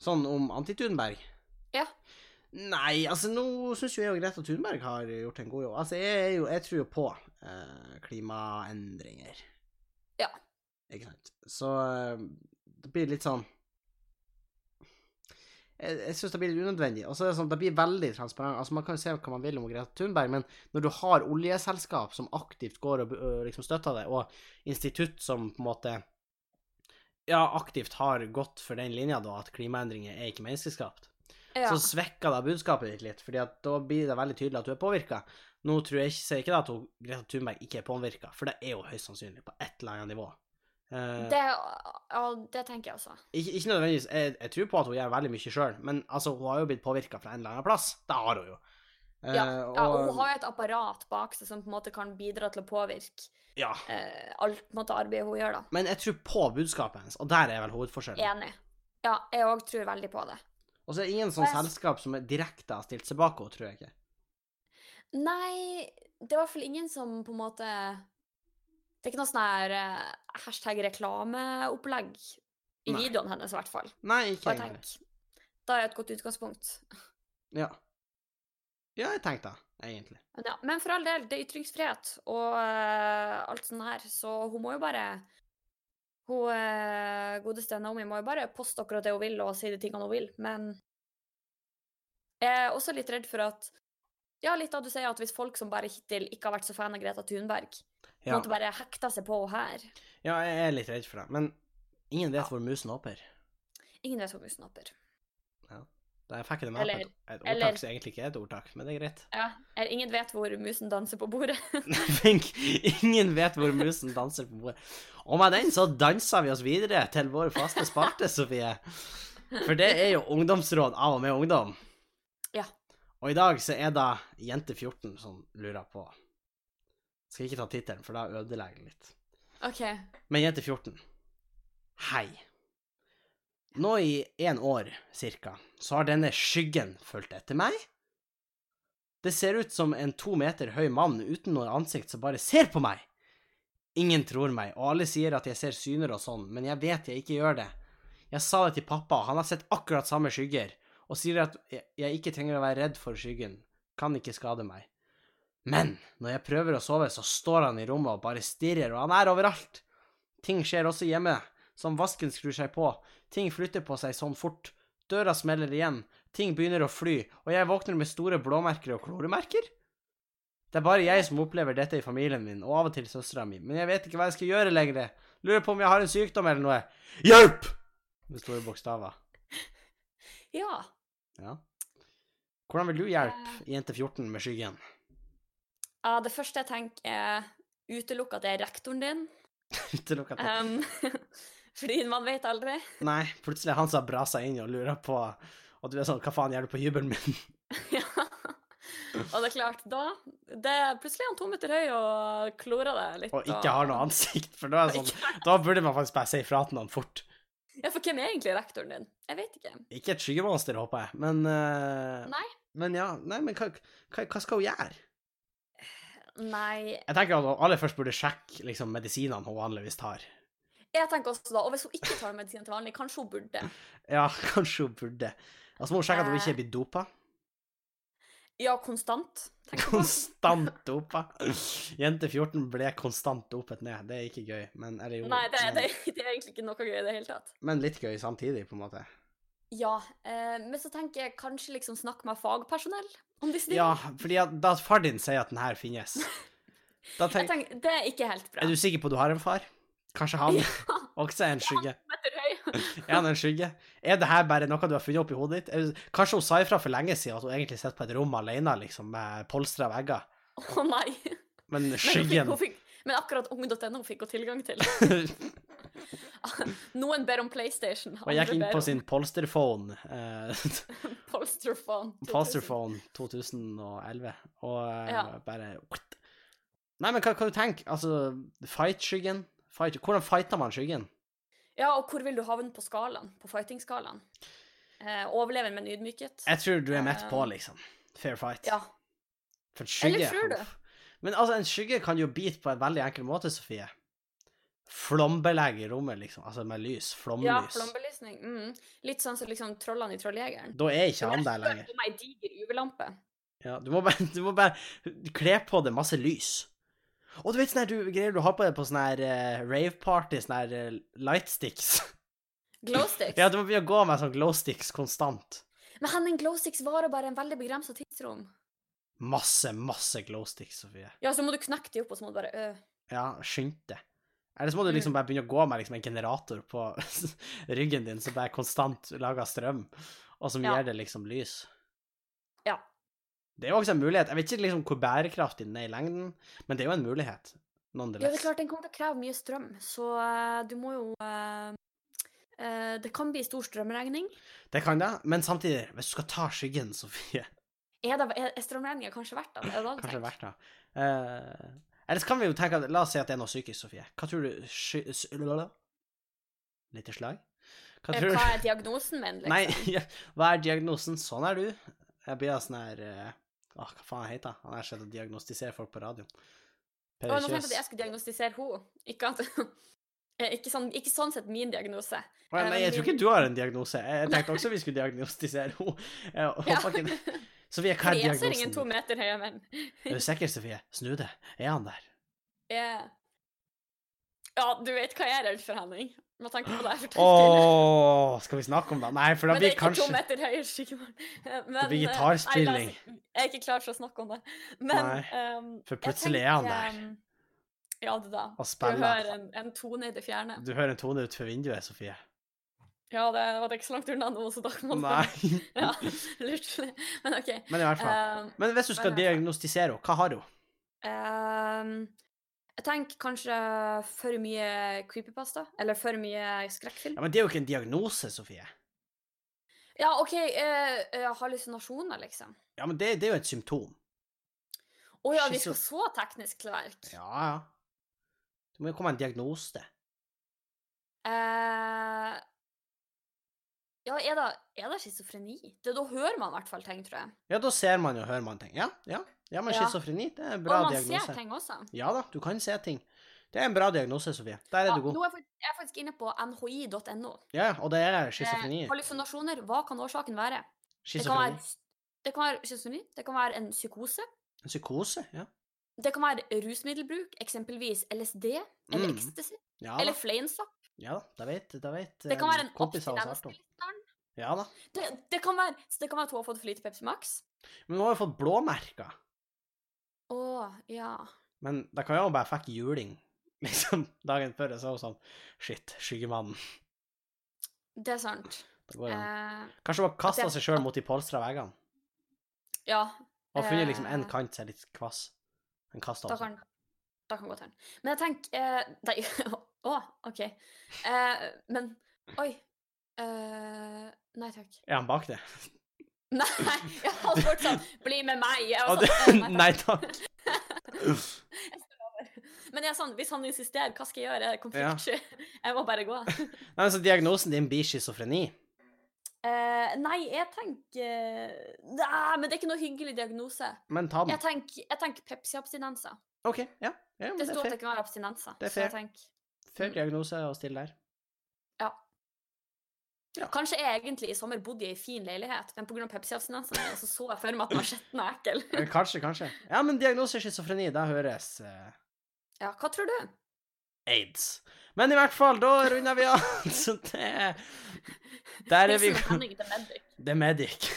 A: Sånn om Anti-Thunberg?
B: Ja.
A: Nei, altså nå syns jo jeg og Greta Thunberg har gjort en god jobb. Altså, jeg, jo, jeg tror jo på eh, klimaendringer.
B: Ja.
A: Ikke sant. Så eh, det blir litt sånn Jeg, jeg syns det blir litt unødvendig. Og så er det sånn, det blir veldig transparent. Altså, Man kan jo se hva man vil om Greta Thunberg, men når du har oljeselskap som aktivt går og ø, liksom støtter det, og institutt som på en måte ja, aktivt har gått for den linja, da, at klimaendringer er ikke menneskeskapt,
B: Ja.
A: så svekker det budskapet ditt litt, fordi at da blir det veldig tydelig at du er påvirka. Nå tror jeg ikke, sier ikke det at Greta Thunberg ikke er påvirka, for det er jo høyst sannsynlig på et eller annet nivå. Eh,
B: Det, ja, det tenker jeg også.
A: ikke, ikke nødvendigvis jeg, jeg tror på at hun gjør veldig mye sjøl, men altså, hun har jo blitt påvirka fra en eller annen plass. Det har hun jo. Eh,
B: Ja, ja, og hun har jo et apparat bak seg som på en måte kan bidra til å påvirke
A: ja.
B: eh, alt på en måte, arbeidet hun gjør, da.
A: Men jeg tror på budskapet hennes, og der er vel hovedforskjellen.
B: Enig. Ja, jeg òg tror veldig på det.
A: Og så er det ingen sånn
B: jeg-
A: selskap som direkte har stilt seg bak henne, tror jeg ikke.
B: Nei, det er i hvert fall ingen som på en måte Det er ikke noe sånn her uh, hashtag reklameopplegg i
A: Nei.
B: videoen hennes, i hvert fall.
A: Nei, ikke
B: jeg. da er et godt utgangspunkt.
A: Ja. Ja, jeg tenkte det, egentlig.
B: Men, ja, men for all del, det er ytringsfrihet og uh, alt sånt her, så hun må jo bare Hun uh, godeste Naomi må jo bare poste akkurat det hun vil, og si de tingene hun vil, men jeg er også litt redd for at Ja, litt av du sier at hvis folk som bare hittil ikke har vært så fan av Greta Thunberg,
A: Ja.
B: Måtte bare hekta seg på her
A: ja, jeg er litt redd for det. Men ingen vet
B: Ja.
A: hvor musen hopper.
B: Ingen vet hvor musen hopper.
A: Da fikk det med
B: Eller-
A: et, et
B: eller-
A: ordtak som egentlig ikke er et ordtak, men det er greit.
B: Ja, eller ingen vet hvor musen danser på bordet. *laughs*
A: Fink, ingen vet hvor musen danser på bordet. Og med den så danser vi oss videre til vår faste spalte, *laughs* Sofie. For det er jo ungdomsråd av og med ungdom.
B: Ja.
A: Og i dag så er det Jente14 som lurer på. Skal ikke ta tittelen, for da ødelegger den litt.
B: OK.
A: Men Jente14, hei. Nå i en år cirka, så har denne skyggen fulgt etter meg. Det ser ut som en to meter høy mann uten noe ansikt som bare ser på meg. Ingen tror meg, og alle sier at jeg ser syner og sånn, men jeg vet jeg ikke gjør det. Jeg sa det til pappa, han har sett akkurat samme skygger, og sier at jeg ikke trenger å være redd for skyggen, kan ikke skade meg. Men når jeg prøver å sove, så står han i rommet og bare stirrer, og han er overalt. Ting skjer også hjemme, som vasken skrur seg på, ting flytter på seg sånn fort, døra smeller igjen, ting begynner å fly, og jeg våkner med store blåmerker og kloremerker? Det er bare jeg som opplever dette i familien min, og av og til søstera mi, men jeg vet ikke hva jeg skal gjøre lenger. Lurer på om jeg har en sykdom eller noe. Hjelp! Med store bokstaver.
B: Ja.
A: Ja. Hvordan vil du hjelpe jente 14 med skyggen?
B: Ja. Det første jeg tenker, er utelukk at det er rektoren din. *laughs*
A: Utelukk at det
B: Um, *laughs* fordi man vet aldri.
A: Nei, plutselig er han som har brasa inn og lurer på Og du er sånn Hva faen gjør du på hybelen min? *laughs*
B: ja. Og det er klart, da det er Plutselig er han to meter høy og klorer deg litt.
A: Og ikke har noe ansikt, for da er sånn Da burde man faktisk bare si ifra til noen fort.
B: Ja, for hvem er egentlig rektoren din? Jeg vet ikke.
A: Ikke et skyggemonster, håper jeg, men uh,
B: Nei.
A: Men ja, nei, men hva, hva, hva skal hun gjøre?
B: Nei.
A: Jeg tenker at hun aller først burde sjekke liksom, medisinene hun vanligvis tar.
B: Jeg tenker også da, og hvis hun ikke tar medisin til vanlig, kanskje hun burde. *laughs*
A: Ja, kanskje hun burde. Og så må hun sjekke at hun ikke er blitt dopa.
B: Ja, konstant.
A: Konstant *laughs* dopa. Jente 14 ble konstant dopet ned. Det er ikke gøy, men Eller jo,
B: Nei, det,
A: men,
B: det, det er egentlig ikke noe gøy i det hele tatt.
A: men litt gøy samtidig, på en måte.
B: Ja, eh, men så tenker jeg kanskje liksom snakke med fagpersonell
A: Ja, fordi at da far din sier at den her finnes, *laughs* tenk,
B: tenker, det er ikke helt bra.
A: Er du sikker på at du har en far? Kanskje han *laughs* også er en skygge?
B: Ja, han *laughs*
A: Er han en skygge? Er det her bare noe du har funnet opp i hodet ditt? Kanskje hun sa ifra for lenge siden at hun egentlig sitter på et rom alene, liksom, med polstra vegger.
B: Å nei.
A: Men
B: Men,
A: skyggen
B: hun fikk, men akkurat ung.no fikk hun tilgang til. *laughs* Noen ber om PlayStation.
A: Og gikk inn på sin polsterphone, eh, *laughs*
B: Polsterphone. 2000.
A: Polsterphone 2011, og eh,
B: Ja.
A: bare Nei, men hva, hva du tenker Altså, fight-skyggen? Fight, hvordan fighter man skyggen?
B: Ja, og hvor vil du havne på skalaen? På fighting-skalaen? Eh, overleve med en ydmykhet?
A: Jeg tror du er midt på,
B: Um,
A: liksom. Fair fight.
B: Ja.
A: For en skygge
B: Eller tror du?
A: Men altså, en skygge kan jo bite på en veldig enkel måte, Sofie. Flombelegge i rommet, liksom. Altså med lys. Flomlys.
B: Ja, flombelysning. Mm. Litt sånn som liksom trollene i Trolljegeren.
A: da er ikke han der lenger.
B: meg ei diger UV-lampe.
A: Ja, du må bare, du må bare kle på det masse lys. Og du vet sånn her, du greier du har på deg på sånn her uh, rave-party, sånn her uh, lightsticks. *laughs*
B: Glowsticks.
A: ja, du må begynne å gå med sånn glowsticks konstant.
B: Men Henning, glowsticks varer bare en veldig begrensa tidsrom.
A: Masse, masse glowsticks, Sofie.
B: Ja, så må du knekke de opp, og så må du bare øh.
A: Ja, skynd deg. Eller så må du
B: Mm.
A: liksom bare begynne å gå med liksom en generator på *laughs* ryggen din som bare konstant lager strøm, og som
B: Ja.
A: gir det liksom lys.
B: Ja.
A: Det er jo også en mulighet. Jeg vet ikke liksom hvor bærekraftig den er i lengden, men det er jo en mulighet.
B: Ja, det er klart den kommer til å kreve mye strøm, så uh, du må jo uh, uh, Det kan bli stor strømregning.
A: Det kan det, men samtidig, hvis du skal ta skyggen, *laughs* Sofie
B: Er, det, er, strømregninga kanskje verdt det? Det du
A: Kanskje verdt det. Eller så kan vi jo tenke at La oss si at det er noe psykisk, Sofie. Hva tror du sky... lala? Lite slag? Hva
B: Eh,
A: tror
B: Hva er diagnosen min, *laughs* liksom?
A: Nei, ja, hva er diagnosen? Sånn er du. Jeg blir sånn her eh, Åh, hva faen heter han? Han er sett å diagnostisere folk på radio.
B: Å, nå tenkte jeg at jeg skulle diagnostisere henne. Ikke at *laughs* Eh, ikke, sånn, ikke sånn sett min diagnose.
A: Nei, jeg tror ikke du har en diagnose. Jeg tenkte også vi skulle diagnostisere henne. *laughs*
B: Ja.
A: Sofie, hva
B: er
A: er
B: jeg ser ingen to meter høye menn.
A: Er du sikker, Sofie? Snu det. Er han der?
B: Yeah. Ja, du vet hva jeg er redd for, Henning. Med tanke på det jeg fortalte
A: oh, skal vi snakke om det? Nei, for da
B: Men det er ikke to
A: kanskje
B: meter høyere skyggemann. Det
A: blir
B: eh,
A: gitarspilling.
B: nei, Jeg er ikke klar for å snakke om det. Men
A: Nei,
B: ehm,
A: for plutselig er han der.
B: ehm, Ja, det da.
A: Og
B: Du hører en, en tone i det fjerne.
A: Du hører en tone utenfor vinduet, Sofie.
B: Ja, det var ikke så langt unna nå, så da kan man
A: Nei. *laughs*
B: Ja, lurt. Men OK.
A: Men i hvert fall.
B: Ehm,
A: Men hvis du skal
B: fall.
A: diagnostisere henne, hva har hun?
B: ehm, jeg tenker kanskje for mye creepypasta, eller for mye skrekkfilm.
A: Ja, Men det er jo ikke en diagnose, Sofie.
B: Ja, OK, eh, eh, hallusinasjoner, liksom.
A: Ja, men det, det er jo et symptom.
B: Å ja, vi skal så teknisk til verk.
A: Ja, ja. Det må jo komme en diagnose.
B: Eh, ja, er det, er det schizofreni? Det, da hører man i hvert fall ting, tror jeg.
A: Ja, da ser man og hører man ting. Ja, ja. ja men schizofreni, det er en bra
B: Og man
A: diagnose.
B: ser ting også.
A: Ja da, du kan se ting. Det er en bra diagnose, Sofie. Der er
B: Ja,
A: du god.
B: nå er jeg, faktisk inne på nhi.no.
A: Ja, og det er schizofreni.
B: hallusinasjoner, hva kan årsaken være?
A: Schizofreni.
B: det kan være schizofreni, det kan være en psykose,
A: En psykose, ja.
B: det kan være rusmiddelbruk, eksempelvis LSD eller
A: Mm.
B: ecstasy,
A: Ja
B: eller fleinsopp.
A: ja da, det vet, det vet
B: Det kan være en abstinenstilstand.
A: Ja da.
B: Det, det, kan være, så det kan være at hun har fått for lite Pepsi Max.
A: Men hun har jo fått blåmerker.
B: Å, ja.
A: Men da kan jo bare fikk juling, liksom, dagen før. Så var det sånn Shit, skyggemannen.
B: Det er sant.
A: Det går an.
B: Eh,
A: Kanskje hun har kasta seg sjøl mot de polstra veggene.
B: ja,
A: Og funnet liksom en
B: Eh.
A: kant som er litt kvass. En kast
B: da
A: altså.
B: kan, da kan godt hende. Men jeg tenker eh, Nei, *laughs* å, OK. Eh, men Oi. Eh, nei takk.
A: Er han bak det? *laughs*
B: Nei, jeg hadde fortsatt Bli med meg! Jeg var sånn, eh,
A: nei takk. *laughs* *laughs*
B: Men jeg er sånn, hvis han insisterer, hva skal jeg gjøre? Jeg er konfliktsky. Jeg må bare gå.
A: Nei, så diagnosen din blir schizofreni?
B: Uh, nei, jeg tenker Nei, men det er ikke noe hyggelig diagnose.
A: Men ta den.
B: Jeg tenker, jeg tenker Pepsi-abstinenser.
A: OK, ja. ja
B: Det
A: det
B: står at det kan være abstinenser.
A: Det er fair.
B: tenker,
A: Fair diagnose å stille der.
B: Ja. Kanskje jeg egentlig i sommer bodde i ei en fin leilighet, men pga. Pepsi-abstinensene så så jeg for meg at den var skitten og ekkel.
A: Eh, Kanskje, kanskje. Ja, men diagnose schizofreni, det høres uh...
B: Ja, hva tror du?
A: aids. Men i hvert fall, da runder vi av. *laughs* Så det Der er vi. *laughs* Det er medic.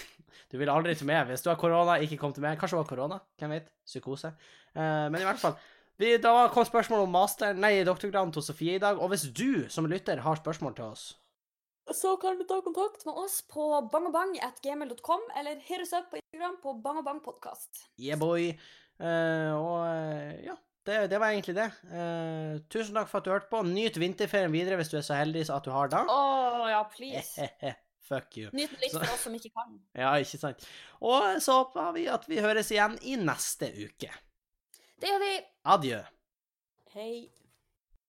A: Du vil aldri til meg. Hvis du har korona, ikke kom til meg. Kanskje det var korona? Hvem vet? Psykose. Uh, men i hvert fall. Vi, da kom spørsmål om master, nei, doktorgraden til Sofie i dag. Og hvis du som lytter har spørsmål til oss,
B: så kan du ta kontakt med oss på bangabang.gmail.com, eller hit oss på Instagram på bangabangpodkast.
A: Yeah, boy. Uh, og eh, ja, det, det var egentlig det. Uh, tusen takk for at du hørte på. Nyt vinterferien videre hvis du er så heldig at du har det.
B: Å ja, please. *laughs*
A: Fuck you.
B: Nyt litt for oss som ikke kan. *laughs*
A: Ja, ikke sant. Og så håper vi at vi høres igjen i neste uke.
B: Det gjør vi.
A: Adjø.
B: Hei.